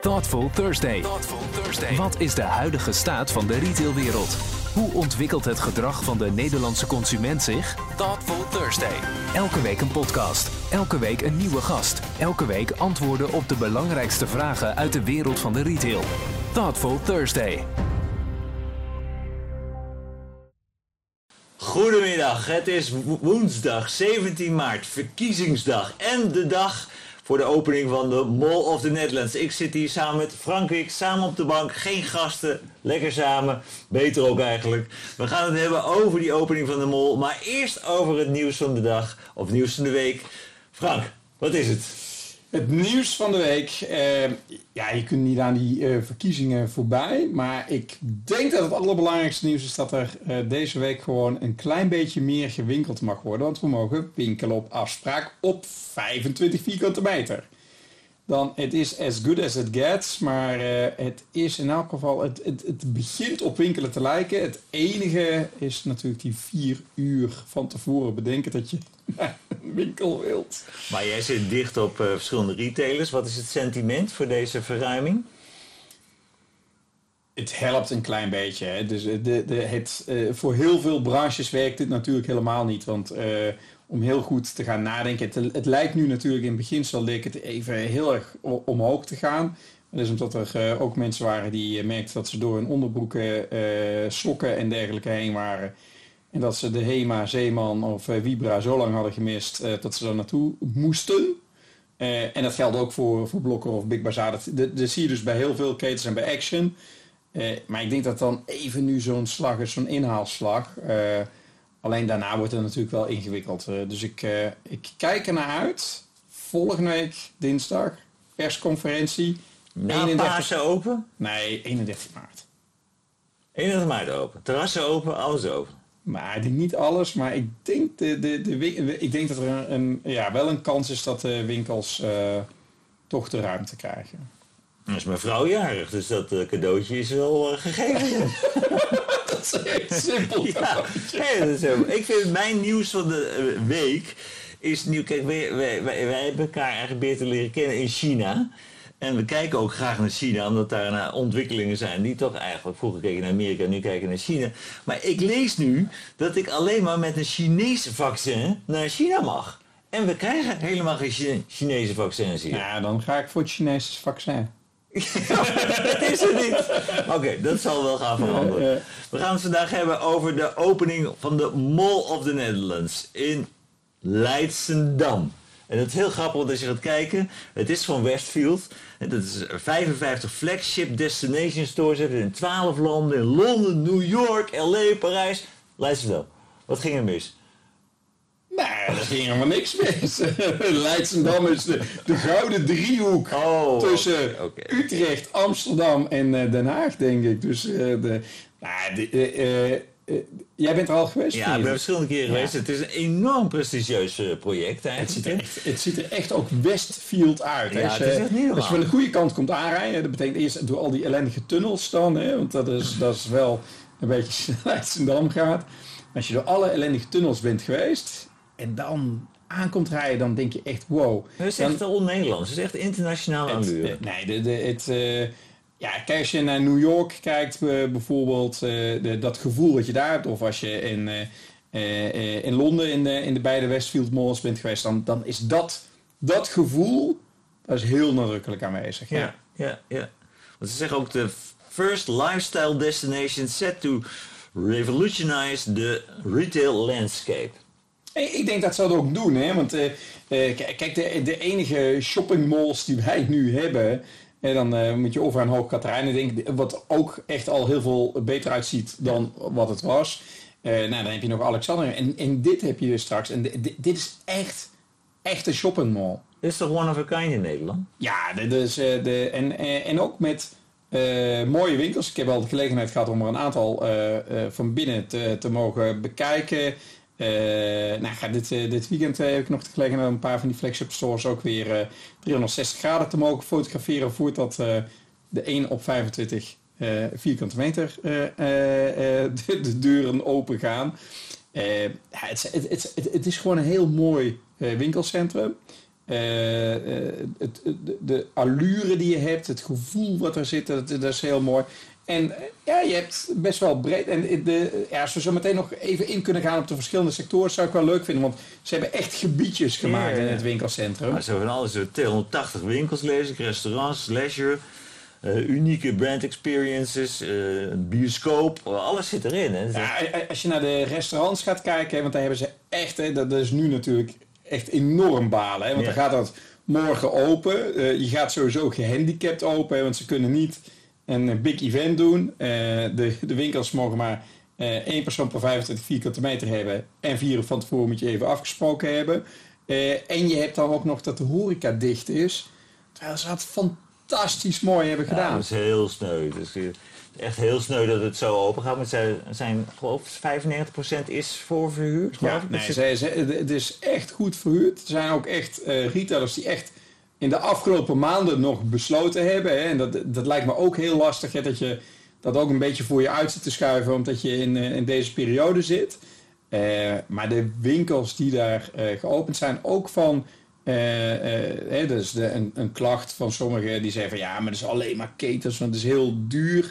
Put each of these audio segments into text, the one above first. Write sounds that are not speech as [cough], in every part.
Thoughtful Thursday. Wat is de huidige staat van de retailwereld? Hoe ontwikkelt het gedrag van de Nederlandse consument zich? Thoughtful Thursday. Elke week een podcast. Elke week een nieuwe gast. Elke week antwoorden op de belangrijkste vragen uit de wereld van de retail. Thoughtful Thursday. Goedemiddag, het is wo- woensdag 17 maart, verkiezingsdag en de dag voor de opening van de Mall of the Netherlands. Ik zit hier samen met Frankrijk, samen op de bank, geen gasten, lekker samen, beter ook eigenlijk. We gaan het hebben over die opening van de Mall, maar eerst over het nieuws van de dag, of nieuws van de week. Frank, wat is het? Het nieuws van de week. eh, ja, je kunt niet aan die eh, verkiezingen voorbij. Maar ik denk dat het allerbelangrijkste nieuws is dat er eh, deze week gewoon een klein beetje meer gewinkeld mag worden. Want we mogen winkelen op afspraak op 25 vierkante meter. Dan, het is as good as it gets, maar het is in elk geval, het, het, het begint op winkelen te lijken. Het enige is natuurlijk die vier uur van tevoren bedenken dat je [laughs] naar een winkel wilt. Maar jij zit dicht op eh, verschillende retailers. Wat is het sentiment voor deze verruiming? Het helpt een klein beetje. Hè. Dus eh, de, de, het, eh, voor heel veel branches werkt dit natuurlijk helemaal niet. Want eh, om heel goed te gaan nadenken. Het, het lijkt nu natuurlijk in beginsel leek het even heel erg omhoog te gaan. Dat is omdat er ook mensen waren die merkten dat ze door hun onderbroeken, eh, sokken en dergelijke heen waren. En dat ze de HEMA, Zeeman of eh, Vibra zo lang hadden gemist eh, dat ze er naartoe moesten. Eh, en dat geldt ook voor, voor Blokker of Big Bazaar. Dat, dat, dat zie je dus bij heel veel ketens en bij Action. Maar ik denk dat dan even nu zo'n slag is, zo'n inhaalslag. Alleen daarna wordt het natuurlijk wel ingewikkeld. Dus ik, ik kijk er naar uit. Volgende week, dinsdag, persconferentie. Na 31 Pasen open? Nee, 31 maart. 31 maart open. Terrassen open, alles open. Maar niet alles, maar ik denk, de, de, de, ik denk dat er een, een, ja, wel een kans is dat de winkels eh, toch de ruimte krijgen. Dan is mijn vrouw jarig, dus dat eh, cadeautje is wel eh, gegeven. [laughs] Dat is simpel. ja, dat is. Ik vind mijn nieuws van de week is nieuw. Kijk, wij, wij, wij, wij hebben elkaar eigenlijk beter leren kennen in China. En we kijken ook graag naar China, omdat daar nou, ontwikkelingen zijn die toch eigenlijk... Vroeger keken naar Amerika, nu kijken naar China. Maar ik lees nu dat ik alleen maar met een Chinees vaccin naar China mag. En we krijgen helemaal geen Chine- Chinese vaccins hier. Ja, dan ga ik voor het Chinese vaccin. [laughs] dat is er niet. Oké, dat zal wel gaan veranderen. We gaan het vandaag hebben over de opening van de Mall of the Netherlands in Leidsendam. En dat is heel grappig, als je gaat kijken, het is van Westfield. En dat is 55 flagship destination stores in 12 landen. In Londen, New York, LA, Parijs, Leidsendam. Wat ging er mis? Nee, daar ging helemaal niks mis. [laughs] Leidsendam is de, de gouden driehoek Oh, tussen. Utrecht, Amsterdam en eh, Den Haag, denk ik. Dus eh, de, nou, de, eh, eh, jij bent er al geweest? Ja, ik ben verschillende keren geweest. Het is een enorm prestigieus eh, project Het eigenlijk. ziet, er hè? echt, het ziet er echt ook Westfield uit. Ja, als, het is je, echt niet normaal. als je van de goede kant komt aanrijden, dat betekent eerst door al die ellendige tunnels dan, hè, want dat is, dat is wel een beetje [laughs] Leidsendam gaat. Als je door alle ellendige tunnels bent geweest en dan aankomt rijden, dan denk je echt wow. Het is Dan- echt on-Nederlands. Het is echt internationaal het, allure. eh, nee, de, de, het, eh, ja, kijk, als je naar New York kijkt eh, bijvoorbeeld, eh, de, dat gevoel wat je daar hebt, of als je in, eh, in Londen in de, in de beide Westfield malls bent geweest, dan, dan is dat, dat gevoel, dat is heel nadrukkelijk aanwezig. Ja, ja, ja. Want ze zeggen ook de first lifestyle destination set to revolutionize the retail landscape. Ik denk dat ze dat ook doen, hè? want k- kijk, de, de enige shoppingmalls die wij nu hebben, en dan eh, moet je over aan Hoog Katerijnen denken, wat ook echt al heel veel beter uitziet dan wat het was. Eh, nou, dan heb je nog Alexander en, en dit heb je dus straks. En di- di- dit is echt, echt een shoppingmall. Dit is toch one of a kind in Nederland? Ja, de, dus, eh, de, en, en ook met mooie winkels. Ik heb al de gelegenheid gehad om er een aantal van binnen te, te mogen bekijken. Eh, nou, eh, dit weekend eh, heb ik nog de gelegenheid om een paar van die flagship stores ook weer eh, 360 graden te mogen fotograferen voordat eh, de 1 op 25 eh, vierkante meter [laughs] de, de deuren open gaan. Het, is- het, het, is gewoon een heel mooi winkelcentrum. de, allure die je hebt, het gevoel wat er zit, dat, dat is heel mooi. En ja, je hebt best wel breed. En de, ja, als we zo meteen nog even in kunnen gaan op de verschillende sectoren, zou ik wel leuk vinden. Want ze hebben echt gebiedjes gemaakt in het winkelcentrum. Maar ze hebben alles, 280 winkels lezen, restaurants, leisure. Uh, unieke brand experiences, uh, bioscoop, alles zit erin. Hè. Ja, als je naar de restaurants gaat kijken, want daar hebben ze echt, hè, dat is nu natuurlijk echt enorm balen. Hè, want dan gaat dat morgen open. Uh, je gaat sowieso gehandicapt open, hè, want ze kunnen niet een big event doen. de, de winkels mogen maar één persoon per 25 vierkante meter hebben. En vier van tevoren moet je even afgesproken hebben. en je hebt dan ook nog dat de horeca dicht is. Terwijl ze had fantastisch mooi hebben gedaan. Ja, dat is heel sneu. Is echt heel sneu dat het zo open gaat. Maar zijn, zijn geloof 95% is voor verhuurd. Ja, nee, ze, ze, het is echt goed verhuurd. Er zijn ook echt uh, retailers die echt in de afgelopen maanden nog besloten hebben. Hè, en dat, dat lijkt me ook heel lastig hè, dat je dat ook een beetje voor je uit zit te schuiven, omdat je in, uh, in deze periode zit. Uh, maar de winkels die daar geopend zijn, ook van uh, dus de, een, een, klacht van sommigen die zeggen van ja, maar dat is alleen maar ketens, want het is heel duur.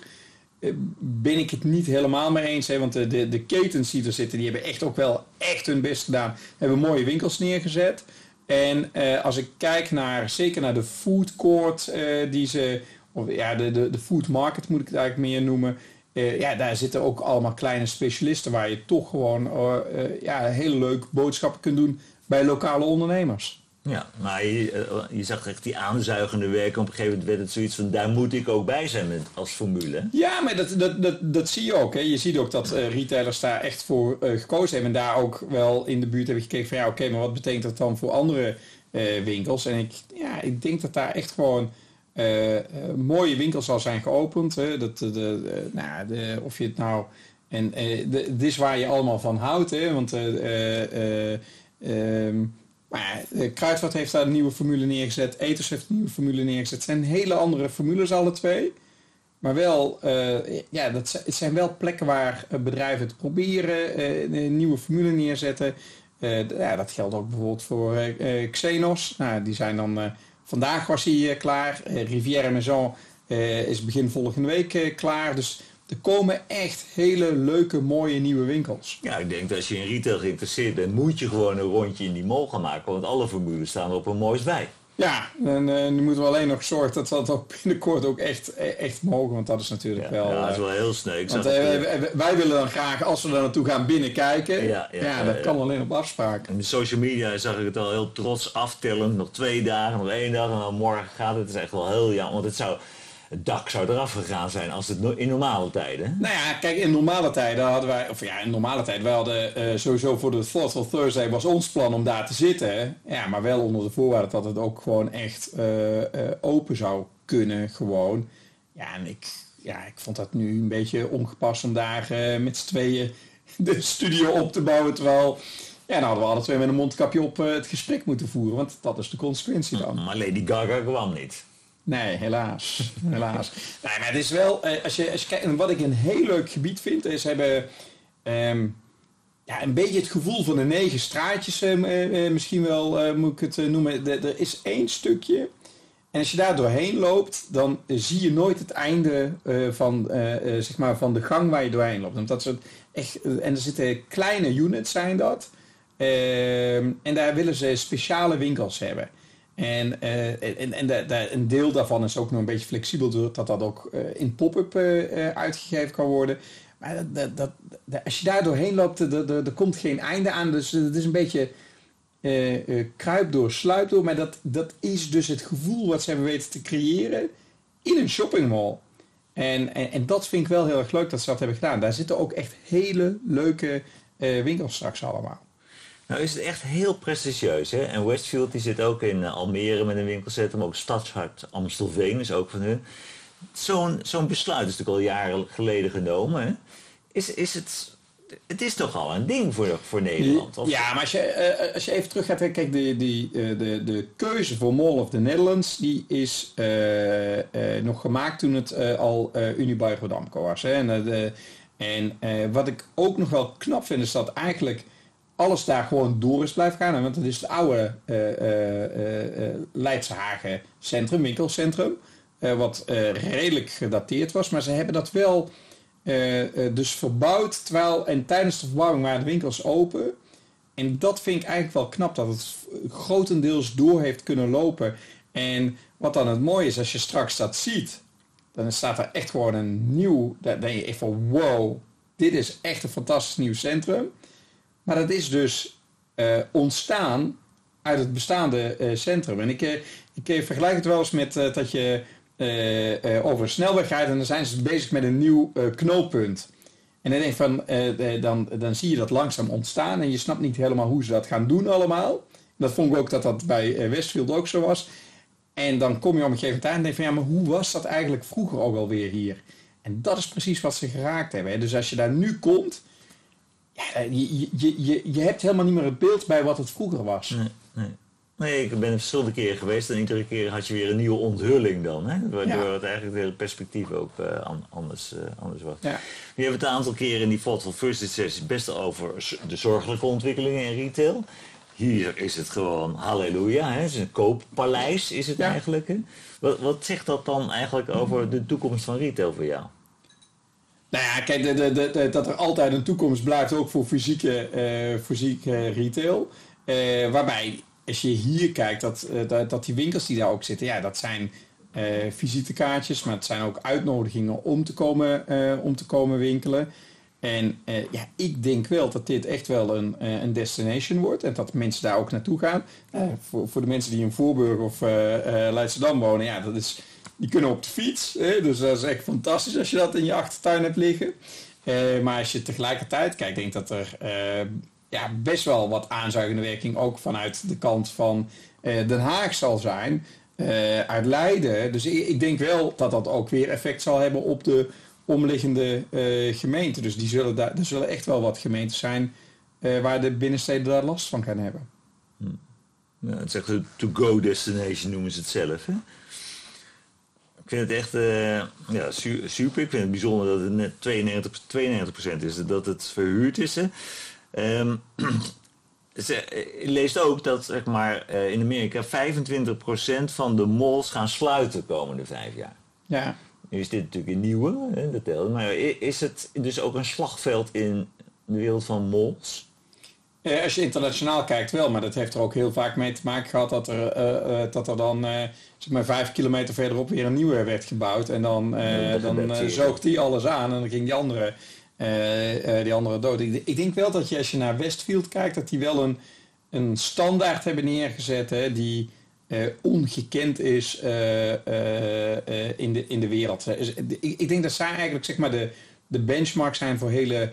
Ben ik het niet helemaal mee eens. Hè, want de, de, de, ketens die er zitten, die hebben echt ook wel echt hun best gedaan. Hebben mooie winkels neergezet. En als ik kijk naar, zeker naar de food court die ze, of ja, de, de, de food market moet ik het eigenlijk meer noemen. ja, daar zitten ook allemaal kleine specialisten waar je toch gewoon ja, hele leuke boodschappen kunt doen bij lokale ondernemers. Ja, maar je, eh, je zag echt die aanzuigende werken. Op een gegeven moment werd het zoiets van, daar moet ik ook bij zijn met, als formule. Ja, maar dat, dat, dat, dat zie je ook. Hè. Je ziet ook dat uh, retailers daar echt voor uh, gekozen hebben. En daar ook wel in de buurt hebben gekeken van, ja oké, maar wat betekent dat dan voor andere winkels? En ik, ja, ik denk dat daar echt gewoon mooie winkels al zijn geopend. Hè. Dat, de, nou, de, of je het nou... En dit is waar je allemaal van houdt, hè. Want... Um, maar uh, Kruidvat heeft daar een nieuwe formule neergezet. Eters heeft een nieuwe formule neergezet. Het zijn hele andere formules alle twee. Maar wel, uh, ja, dat zijn wel plekken waar eh, bedrijven het proberen, een nieuwe formule neerzetten. ja, dat geldt ook bijvoorbeeld voor Xenos. Nou, die zijn dan, vandaag was hij klaar. Rivière Maison is begin volgende week klaar. Dus er komen echt hele leuke, mooie nieuwe winkels. Ja, ik denk dat als je in retail geïnteresseerd bent, moet je gewoon een rondje in die mall gaan maken. Want alle formules staan op een moois bij. Ja, en uh, nu moeten we alleen nog zorgen dat we dat ook binnenkort ook echt, echt mogen. Want dat is natuurlijk wel... Ja, dat is wel heel sneu. Ik want, uh, wij willen dan graag, als we daar naartoe gaan, binnenkijken. Ja, ja, ja dat kan alleen op afspraak. In de social media zag ik het al heel trots aftellen. Nog twee dagen, nog één dag en dan morgen gaat het. Het is echt wel heel jammer. Want het zou het dak zou eraf gegaan zijn als het in normale tijden. Nou ja, kijk, in normale tijden hadden wij, of ja, in normale tijden, wij hadden uh, sowieso voor de Thoughtful Thursday was ons plan om daar te zitten. Ja, maar wel onder de voorwaarde dat het ook gewoon echt uh, uh, open zou kunnen, gewoon. Ja, en ik, ja, ik vond dat nu een beetje ongepast om daar met z'n tweeën de studio op te bouwen, terwijl... Ja, dan hadden we alle twee met een mondkapje op het gesprek moeten voeren, want dat is de consequentie dan. Maar Lady Gaga kwam niet. Nee, helaas. helaas. nee, maar het is wel, eh, als je, als je kijkt, en wat ik een heel leuk gebied vind, is hebben um, ja, een beetje het gevoel van de negen straatjes, uh, misschien wel moet ik het noemen. er is één stukje. En als je daar doorheen loopt, dan zie je nooit het einde van, zeg maar van de gang waar je doorheen loopt. Want dat is echt, en er zitten kleine units zijn dat. Ehm, en daar willen ze speciale winkels hebben. En, uh, en, en de, een deel daarvan is ook nog een beetje flexibel, doordat dat ook uh, in pop-up uh, uitgegeven kan worden. Maar dat, dat, als je daar doorheen loopt, er komt geen einde aan. Dus het is een beetje kruip door, sluip door. Maar dat, dat is dus het gevoel wat ze hebben weten te creëren in een shoppingmall. En, en, en, dat vind ik wel heel erg leuk dat ze dat hebben gedaan. Daar zitten ook echt hele leuke winkels straks allemaal. Nou is het echt heel prestigieus. Hè? En Westfield die zit ook in eh, Almere met een winkelcentrum. Ook Stadshart Amstelveen is ook van hun. Zo'n zo'n besluit is natuurlijk al jaren geleden genomen. Is, is het... Het is toch al een ding voor, voor Nederland? Of? Ja, maar als je, uh, als je even terug gaat... Kijk, de, uh, de, de keuze voor Mall of the Netherlands... die is uh, nog gemaakt toen het al Unibuy Rodamco was. Hè? En, en wat ik ook nog wel knap vind... is dat eigenlijk alles daar gewoon door is blijven gaan. Want dat is het oude uh, Leidse Hagen centrum, winkelcentrum. wat redelijk gedateerd was. Maar ze hebben dat wel dus verbouwd. Terwijl, en tijdens de verbouwing waren de winkels open. En dat vind ik eigenlijk wel knap. Dat het grotendeels door heeft kunnen lopen. En wat dan het mooie is, als je straks dat ziet. Dan staat er echt gewoon een nieuw... Dan denk je echt van wow, dit is echt een fantastisch nieuw centrum. Maar dat is dus uh, ontstaan uit het bestaande uh, centrum. En ik, uh, ik vergelijk het wel eens met dat je over een snelweg rijdt en dan zijn ze bezig met een nieuw knooppunt. En dan, denk van, dan, dan zie je dat langzaam ontstaan en je snapt niet helemaal hoe ze dat gaan doen allemaal. Dat vond ik ook dat dat bij Westfield ook zo was. En dan kom je op een gegeven moment aan en denk van ja, maar hoe was dat eigenlijk vroeger ook alweer hier? En dat is precies wat ze geraakt hebben. Dus als je daar nu komt, ja, je, je, je, je hebt helemaal niet meer het beeld bij wat het vroeger was. Nee, nee. nee ik ben verschillende keren geweest en iedere keer had je weer een nieuwe onthulling dan. Hè? Waardoor het eigenlijk weer het perspectief ook uh, anders, uh, anders was. Ja. We hebben het een aantal keren in die Thoughtful First sessie best over de zorgelijke ontwikkelingen in retail. Hier is het gewoon halleluja, hè? het is een kooppaleis is het eigenlijk. Hè? Wat, wat zegt dat dan eigenlijk over de toekomst van retail voor jou? Nou ja, kijk, dat er altijd een toekomst blijft ook voor fysieke, uh, fysieke retail. Uh, waarbij, als je hier kijkt, dat, dat, dat, die winkels die daar ook zitten, ja, dat zijn visitekaartjes, maar het zijn ook uitnodigingen om te komen, om te komen winkelen. En ja, ik denk wel dat dit echt wel een, een destination wordt en dat mensen daar ook naartoe gaan. voor, voor de mensen die in Voorburg of Leidschendam wonen, ja, dat is die kunnen op de fiets. Hè? Dus dat is echt fantastisch als je dat in je achtertuin hebt liggen. Uh, maar als je tegelijkertijd kijkt, denk dat er uh, ja, best wel wat aanzuigende werking ook vanuit de kant van uh, Den Haag zal zijn. uit Leiden. Dus ik, ik, denk wel dat dat ook weer effect zal hebben op de omliggende gemeenten. Dus die zullen daar, er zullen echt wel wat gemeenten zijn waar de binnensteden daar last van gaan hebben. Hm. Ja, het is een to-go destination noemen ze het zelf. Hè? Ik vind het echt uh, ja, super. Ik vind het bijzonder dat het net 92, 92% is, dat het verhuurd is. Um, je [clears throat] leest ook dat zeg maar, uh, in Amerika 25% van de malls gaan sluiten de komende vijf jaar. Ja. Nu is dit natuurlijk een nieuwe, hè, dat telt. Maar is het dus ook een slagveld in de wereld van malls? Eh, als je internationaal kijkt wel, maar dat heeft er ook heel vaak mee te maken gehad dat er, uh, uh, dat er dan zeg maar vijf kilometer verderop weer een nieuwe werd gebouwd. En dan, dan zoog die alles aan en dan ging die andere, die andere dood. Ik, ik, denk wel dat je als je naar Westfield kijkt, dat die wel een, een standaard hebben neergezet hè, die ongekend is in, de, in de wereld. Dus, ik, ik denk dat zij eigenlijk zeg maar de, de benchmark zijn voor hele uh,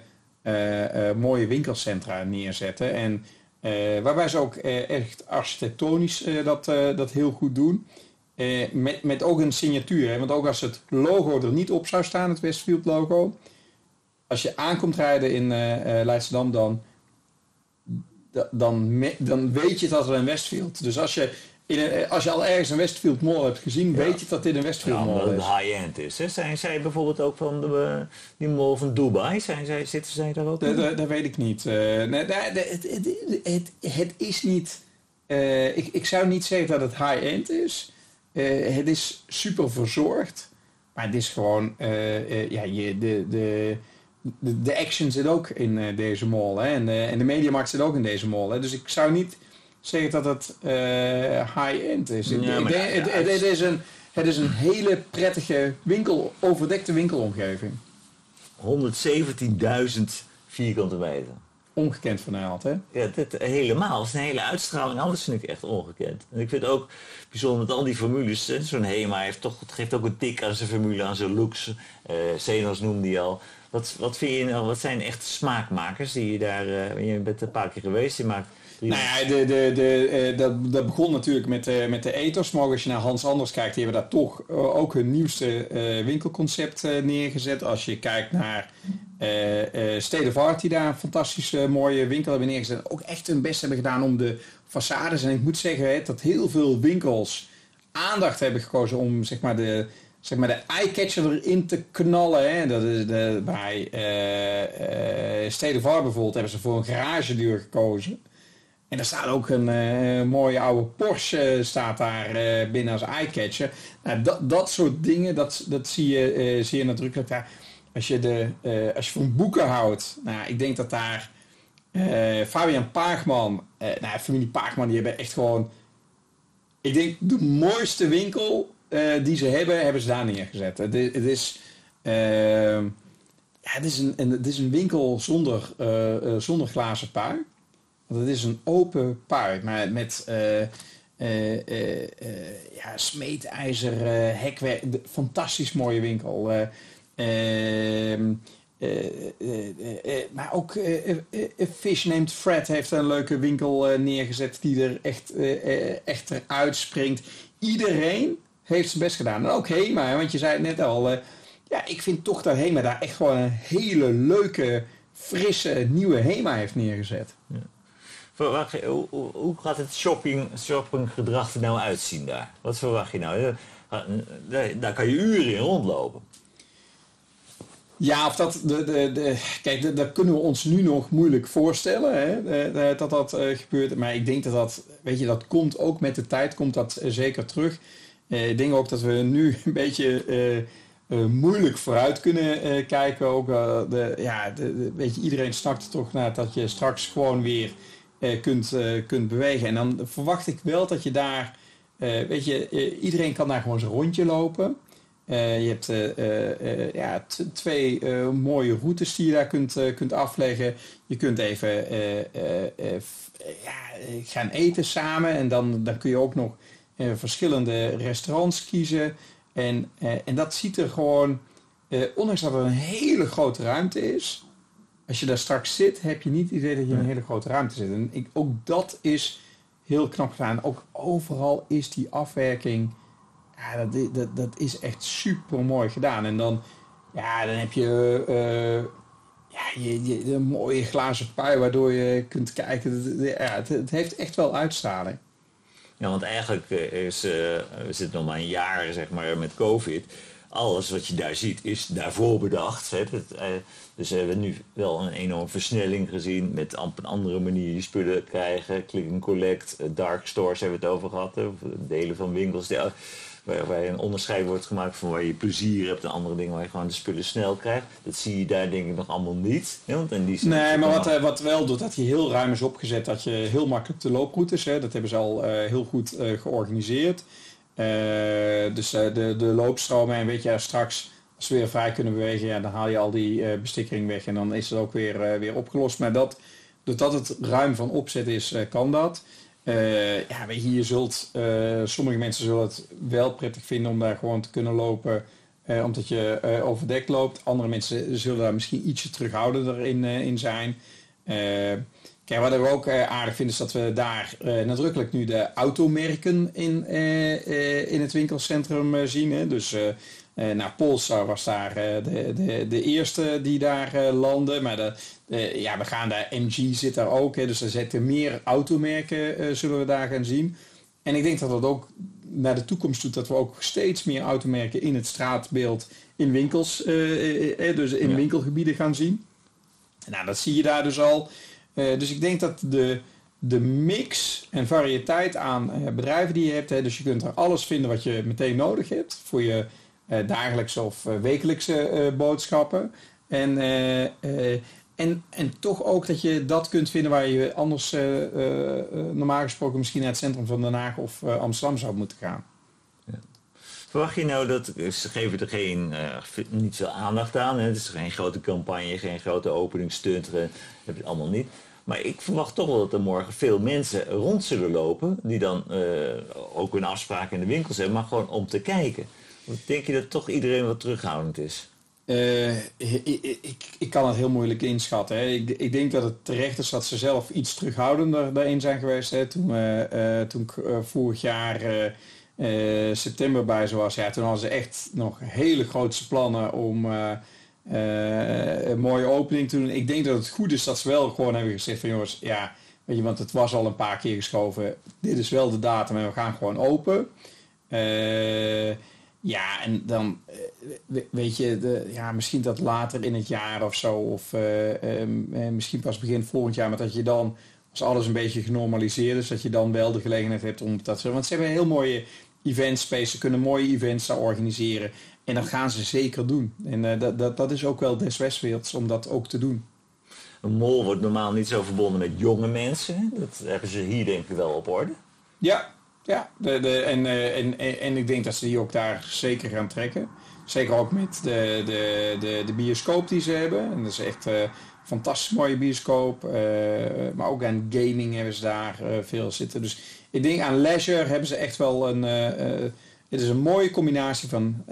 mooie winkelcentra neerzetten. En uh, waarbij ze ook echt architectonisch dat, dat heel goed doen. met, met ook een signatuur. Hè? Want ook als het logo er niet op zou staan, het Westfield logo. Als je aankomt rijden in Leidschendam, dan, dan, dan weet je dat er een Westfield. Dus als je in als je al ergens een Westfield Mall hebt gezien, weet je dat dit een Westfield ja, Mall is. high-end is. Hè? Zijn zij bijvoorbeeld ook van de, die mall van Dubai? Zijn zij, zitten zij daar ook in? Dat weet ik niet. Uh, nee, het, het, het, het, is niet... Uh, ik, ik zou niet zeggen dat het high-end is. Uh, het is super verzorgd. Maar het is gewoon... ja, je, de, de, de, de, action zit ook in deze mall. Hè? En, de, en de mediamarkt zit ook in deze mall. Hè? Dus ik zou niet zeg dat het uh, high-end is. Ja, het, het, is een, het is een hele prettige winkel, overdekte winkelomgeving. 117.000 vierkante meter. Ongekend van Nederland, hè? Ja, dit, helemaal. Het is een hele uitstraling. Alles vind ik echt ongekend. En ik vind ook bijzonder met al die formules. Zo'n Hema heeft toch, het geeft ook een tik aan zijn formule, aan zijn looks. Uh, Zenos noemde hij al. Wat, wat vind je nou, wat zijn echt smaakmakers die je daar, uh, je bent een paar keer geweest, die maakt nou ja, de, de, de, eh, dat, dat begon natuurlijk met, uh, met de ethos. Maar als je naar Hans Anders kijkt, die hebben daar toch uh, ook hun nieuwste uh, winkelconcept neergezet. Als je kijkt naar State of Art, die daar een fantastisch mooie winkel hebben neergezet. Ook echt hun best hebben gedaan om de façades. En ik moet zeggen dat heel veel winkels aandacht hebben gekozen om zeg maar, de, zeg maar de eyecatcher erin te knallen. Hè. Dat is de, bij uh, uh, Stede bijvoorbeeld hebben ze voor een garagedeur gekozen. En er staat ook een uh, mooie oude Porsche staat daar binnen als eyecatcher. Nou, dat, dat soort dingen, dat, dat zie je zeer nadrukkelijk daar. Als je, de, als je van boeken houdt, nou, ik denk dat daar Fabian Paagman, nou, familie Paagman, die hebben echt gewoon, ik denk de mooiste winkel uh, die ze hebben, hebben ze daar neergezet. Het, het is, uh, ja, het is, een, het is een winkel zonder, uh, zonder glazen pui. Want het is een open pui, maar met ja, smeedijzer, hekwerk. Fantastisch mooie winkel. Ehm, maar ook Fish Named Fred heeft een leuke winkel neergezet die er echt, echt eruit springt. Iedereen heeft zijn best gedaan. En ook Hema, want je zei het net al. Uh, ja, ik vind toch dat Hema daar echt gewoon een hele leuke, frisse, nieuwe Hema heeft neergezet. Ja. Verwacht je, hoe, gaat het shopping, shoppinggedrag er nou uitzien daar? Wat verwacht je nou? Daar, kan je uren in rondlopen. Ja, of dat, de, de, de, kijk, dat kunnen we ons nu nog moeilijk voorstellen, hè, dat dat uh, gebeurt. Maar ik denk dat dat, weet je, dat komt ook met de tijd, komt dat uh, zeker terug. Eh, ik denk ook dat we nu [laughs] een beetje eh, eh, moeilijk vooruit kunnen kijken. Ook, de, ja, weet je, iedereen snakt er toch naar dat je straks gewoon weer kunt, kunt bewegen. En dan verwacht ik wel dat je daar, weet je, iedereen kan daar gewoon zijn rondje lopen. je hebt ja, twee mooie routes die je daar kunt, kunt afleggen. Je kunt even ja, gaan eten samen en dan, dan kun je ook nog verschillende restaurants kiezen. En, en dat ziet er gewoon, ondanks dat er een hele grote ruimte is, als je daar straks zit, heb je niet het idee dat je in een hele grote ruimte zit. En ik, ook dat is heel knap gedaan. Ook overal is die afwerking, ja, dat, dat, dat is echt super mooi gedaan. En dan, ja, dan heb je ja, je, je, een mooie glazen pui waardoor je kunt kijken. Ja, het, het heeft echt wel uitstraling. Ja, want eigenlijk eh, is, uh, we zitten nog maar een jaar zeg maar, met COVID. Alles wat je daar ziet is daarvoor bedacht. Hè. Uh, dus we hebben nu wel een enorme versnelling gezien met op een andere manier je spullen krijgen. Click and collect, dark stores hebben we het over gehad. Delen van winkels waar, een onderscheid wordt gemaakt van waar je plezier hebt en andere dingen waar je gewoon de spullen snel krijgt. Dat zie je daar denk ik nog allemaal niet. want in die nee, maar wat, wat wel doet, dat je heel ruim is opgezet, dat je heel makkelijk de looproutes, hè, dat hebben ze al uh, heel goed uh, georganiseerd. Uh, dus uh, de, de loopstromen en weet je, straks als we weer vrij kunnen bewegen, ja, dan haal je al die bestikkering weg en dan is het ook weer, weer opgelost. Maar dat, doordat het ruim van opzet is, kan dat. Ja, weet je, je zult, sommige mensen zullen het wel prettig vinden om daar gewoon te kunnen lopen, omdat je overdekt loopt. Andere mensen zullen daar misschien ietsje terughoudender in, in zijn. Kijk, wat we ook aardig vinden is dat we daar nadrukkelijk nu de automerken in, in het winkelcentrum zien. Hè. Dus uh, nou, Polestar was daar uh, de, de, de eerste die daar uh, landde. Maar de, ja, we gaan daar, MG zit daar ook. Hè, dus er zitten meer automerken zullen we daar gaan zien. En ik denk dat dat ook naar de toekomst doet dat we ook steeds meer automerken in het straatbeeld in winkels, dus in winkelgebieden gaan zien. Nou, dat zie je daar dus al. Dus ik denk dat de, de mix en variëteit aan bedrijven die je hebt, hè, dus je kunt er alles vinden wat je meteen nodig hebt voor je eh, dagelijkse of eh, wekelijkse eh, boodschappen. En, en, en toch ook dat je dat kunt vinden waar je anders normaal gesproken misschien naar het centrum van Den Haag of Amsterdam zou moeten gaan. Verwacht je nou dat, ze geven er geen, niet veel aandacht aan, het is geen grote campagne, geen grote openingsstunt, heb je allemaal niet. Maar ik verwacht toch wel dat er morgen veel mensen rond zullen lopen, die dan ook hun afspraken in de winkels hebben, maar gewoon om te kijken. Denk je dat toch iedereen wat terughoudend is? Ik, ik, ik, kan het heel moeilijk inschatten. Hè. Ik, ik, denk dat het terecht is dat ze zelf iets terughoudender daarin zijn geweest. Hè. Toen, toen ik vorig jaar september bij ze was, ja, toen hadden ze echt nog hele grote plannen om een mooie opening te doen. Ik denk dat het goed is dat ze wel gewoon hebben gezegd van jongens, ja, weet je, want het was al een paar keer geschoven. Dit is wel de datum en we gaan gewoon open. Ja, en dan weet je, de, ja, misschien dat later in het jaar of zo, of misschien pas begin volgend jaar, maar dat je dan, als alles een beetje genormaliseerd is, dat je dan wel de gelegenheid hebt om dat te Want ze hebben heel mooie event space, ze kunnen mooie events daar organiseren. En dat gaan ze zeker doen. En dat, dat, dat is ook wel des Westwerelds om dat ook te doen. Een mol wordt normaal niet zo verbonden met jonge mensen. Dat hebben ze hier denk ik wel op orde. Ja, ja. De, de, en, uh, en, en, ik denk dat ze die ook daar zeker gaan trekken. Zeker ook met de, de, de, de bioscoop die ze hebben. En dat is echt uh, een fantastisch mooie bioscoop. Uh, maar ook aan gaming hebben ze daar veel zitten. Dus ik denk aan leisure hebben ze echt wel een... het is een mooie combinatie van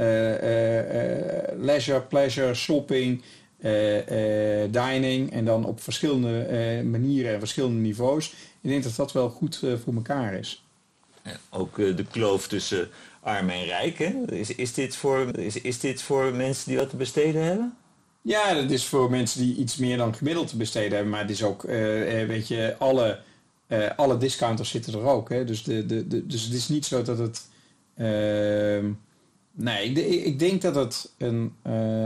leisure, pleasure, shopping... Uh, uh, dining en dan op verschillende uh, manieren en verschillende niveaus. Ik denk dat dat wel goed voor elkaar is. Ook de kloof tussen arm en rijk. Hè? Is, is, dit voor, is, is dit voor mensen die wat te besteden hebben? Ja, dat is voor mensen die iets meer dan gemiddeld te besteden hebben. Maar het is ook, weet je, alle, alle discounters zitten er ook. Hè? Dus, de, de, de, dus het is niet zo dat het... Ehm, nee, ik, ik, denk dat het een,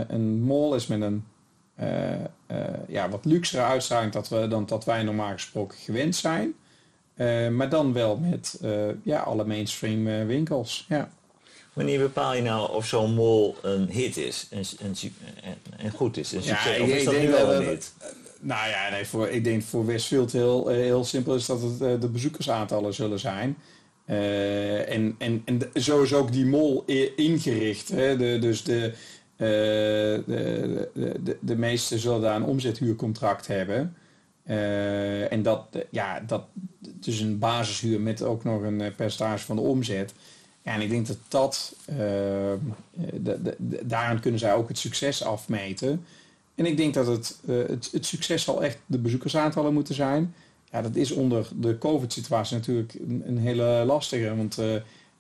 een mall is met een ja, wat luxere uitstraling dat we, dan dat wij normaal gesproken gewend zijn. Uh, maar dan wel met ja, alle mainstream winkels. Ja. Wanneer bepaal je nou of zo'n mall een hit is en, en, en goed is? Een succes, ja, ik, is dat wel een hit? Nou ja, nee, voor, ik denk voor Westfield heel, heel simpel is dat het de bezoekersaantallen zullen zijn. En, en, en zo is ook die mol ingericht. Hè? De, dus de, eh, de, de, de, meeste zullen daar een omzethuurcontract hebben. Uh, en dat, ja, dat dus een basishuur met ook nog een eh, percentage van de omzet. En ik denk dat dat, daaraan kunnen zij ook het succes afmeten. En ik denk dat het, het, succes zal echt de bezoekersaantallen moeten zijn. Ja, dat is onder de COVID-situatie natuurlijk een, een, hele lastige. Want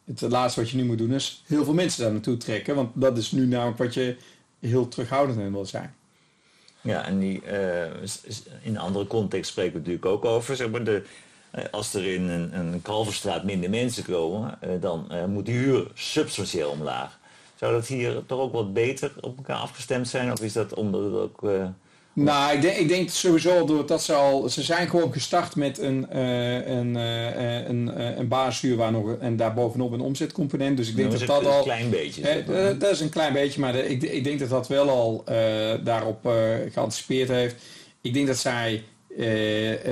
het laatste wat je nu moet doen is heel veel mensen daar naartoe trekken. Want dat is nu namelijk wat je heel terughoudend in wil zijn. Ja, en die, uh, in een andere context spreken we natuurlijk ook over. Zeg maar de, eh, als er in een, Kalverstraat minder mensen komen, uh, dan moet de huur substantieel omlaag. Zou dat hier toch ook wat beter op elkaar afgestemd zijn? Of is dat omdat het ook nou, ik denk, ik denk sowieso doordat ze al... Ze zijn gewoon gestart met een, uh, een, uh, een, een basishuur waar nog, en daarbovenop een omzetcomponent. Dus ik denk dat dat, al... een klein beetje. Uh, dat is een klein beetje, maar de, ik, ik denk dat dat wel al daarop geanticipeerd heeft. Ik denk dat zij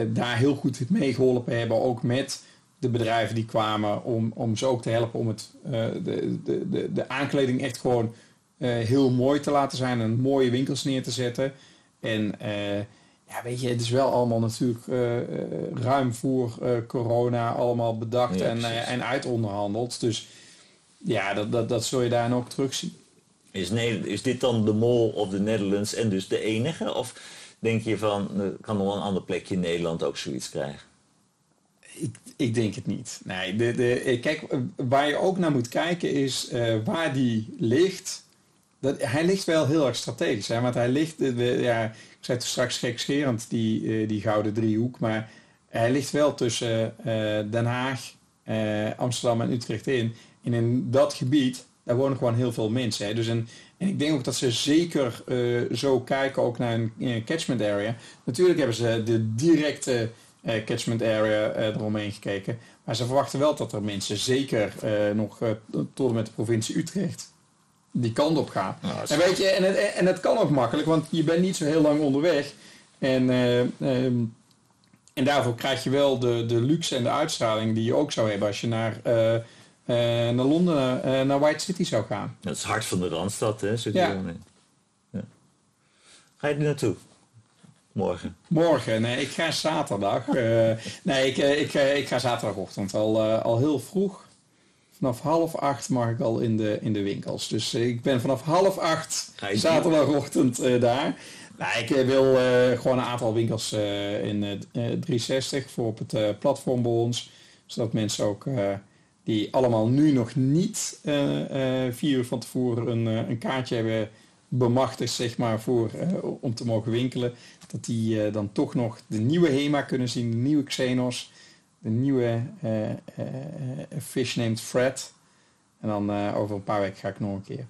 daar heel goed mee geholpen hebben, ook met de bedrijven die kwamen, om, om ze ook te helpen om het, de, de, de, de aankleding echt gewoon heel mooi te laten zijn en mooie winkels neer te zetten. En uh, ja, weet je, het is wel allemaal natuurlijk uh, ruim voor corona allemaal bedacht en, en uitonderhandeld. Dus ja, dat, dat, dat zul je daar ook terugzien. Is, is dit dan de mol of de Netherlands en dus de enige? Of denk je van, kan nog een ander plekje in Nederland ook zoiets krijgen? Ik, ik denk het niet. Nee, de, de, kijk, waar je ook naar moet kijken is waar die ligt dat, hij ligt wel heel erg strategisch. Hè? Want hij ligt, ja, ik zei het straks gekscherend, die, eh, die gouden driehoek. Maar hij ligt wel tussen uh, Den Haag, Amsterdam en Utrecht in. En in dat gebied, daar wonen gewoon heel veel mensen. Hè? Dus en, ik denk ook dat ze zeker zo kijken ook naar een catchment area. Natuurlijk hebben ze de directe catchment area eromheen gekeken. Maar ze verwachten wel dat er mensen, zeker nog tot en met de provincie Utrecht die kant op gaan. en weet je, en het, en het kan ook makkelijk, want je bent niet zo heel lang onderweg. En, uh, um, en daarvoor krijg je wel de, de luxe en de uitstraling die je ook zou hebben als je naar, uh, uh, naar Londen, naar White City zou gaan. Dat is het hart van de Randstad, hè? Zit ja. ja. Ga je er naartoe? Morgen? Morgen, nee, ik ga zaterdag. nee, ik, ik, ik ga zaterdagochtend al, al heel vroeg. Vanaf half acht mag ik al in de, in de winkels. Dus eh, ik ben vanaf half acht zaterdagochtend uh, daar. Nou, ik uh, wil gewoon een aantal winkels in 360 voor op het platform bij ons. Zodat mensen ook die allemaal nu nog niet vier uur van tevoren een, een kaartje hebben bemachtigd, zeg maar, voor, om te mogen winkelen. Dat die dan toch nog de nieuwe HEMA kunnen zien, de nieuwe Xenos de nieuwe uh, uh, Fish Named Fred. En dan over een paar weken ga ik nog een keer.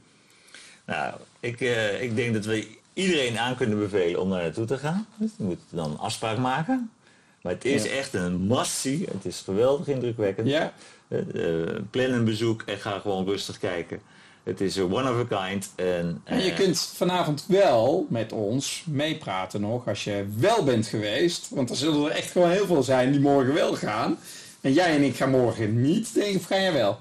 Nou, ik, ik denk dat we iedereen aan kunnen bevelen om daar naartoe te gaan. Dus je moet dan een afspraak maken. Maar het is echt een massie. Het is geweldig indrukwekkend. Ja. plan een bezoek en ga gewoon rustig kijken. Het is one of a kind. En, en je kunt vanavond wel met ons meepraten nog als je wel bent geweest. Want er zullen er echt gewoon heel veel zijn die morgen wel gaan. En jij en ik gaan morgen niet, denk of ga jij wel?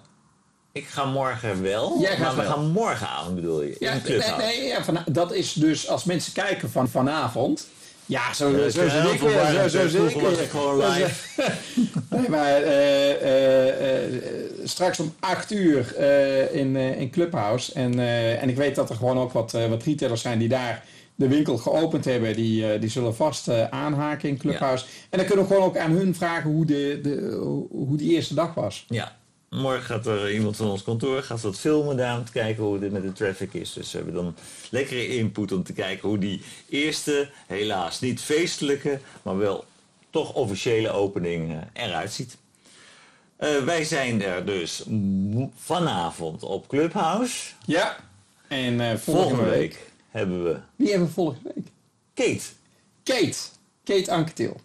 Ik ga morgen wel, jij maar we gaan morgenavond bedoel je, ja, Nee, nee ja, van, dat is dus als mensen kijken van vanavond... Ja, zo, ja, zo, zo, zo, zo, zo gewoon live. [laughs] nee, maar uh, uh, straks om 8 uur in, in Clubhouse. En, en ik weet dat er gewoon ook wat, wat retailers zijn die daar de winkel geopend hebben. Die, die zullen vast aanhaken in Clubhouse. Ja. En dan kunnen we gewoon ook aan hun vragen hoe, de, de, hoe die eerste dag was. Ja, Morgen gaat er iemand van ons kantoor gaat wat filmen daar om te kijken hoe dit met de traffic is. Dus we hebben dan lekkere input om te kijken hoe die eerste, helaas niet feestelijke, maar wel toch officiële opening eh, eruit ziet. Uh, wij zijn er dus vanavond op Clubhouse. Ja. En uh, volgende, week, hebben we... Wie hebben we volgende week? Kate. Kate. Kate Anketil.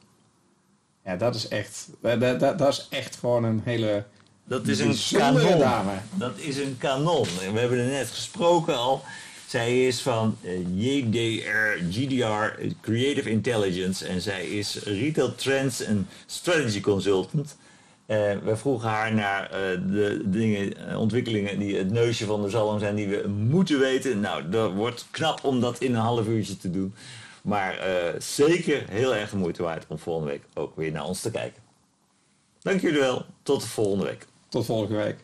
Ja, dat is echt... Dat, dat, dat is echt gewoon een hele dat is een kanon. Dame. Dat is een kanon. We hebben er net gesproken al. Zij is van uh, JDR, GDR, Creative Intelligence. En zij is Retail Trends en Strategy Consultant. Uh, we vroegen haar naar uh, de dingen, ontwikkelingen die het neusje van de zalm zijn die we moeten weten. Nou, dat wordt knap om dat in een half uurtje te doen. Maar zeker heel erg de moeite waard om volgende week ook weer naar ons te kijken. Dank jullie wel. Tot de volgende week. Tot volgende week.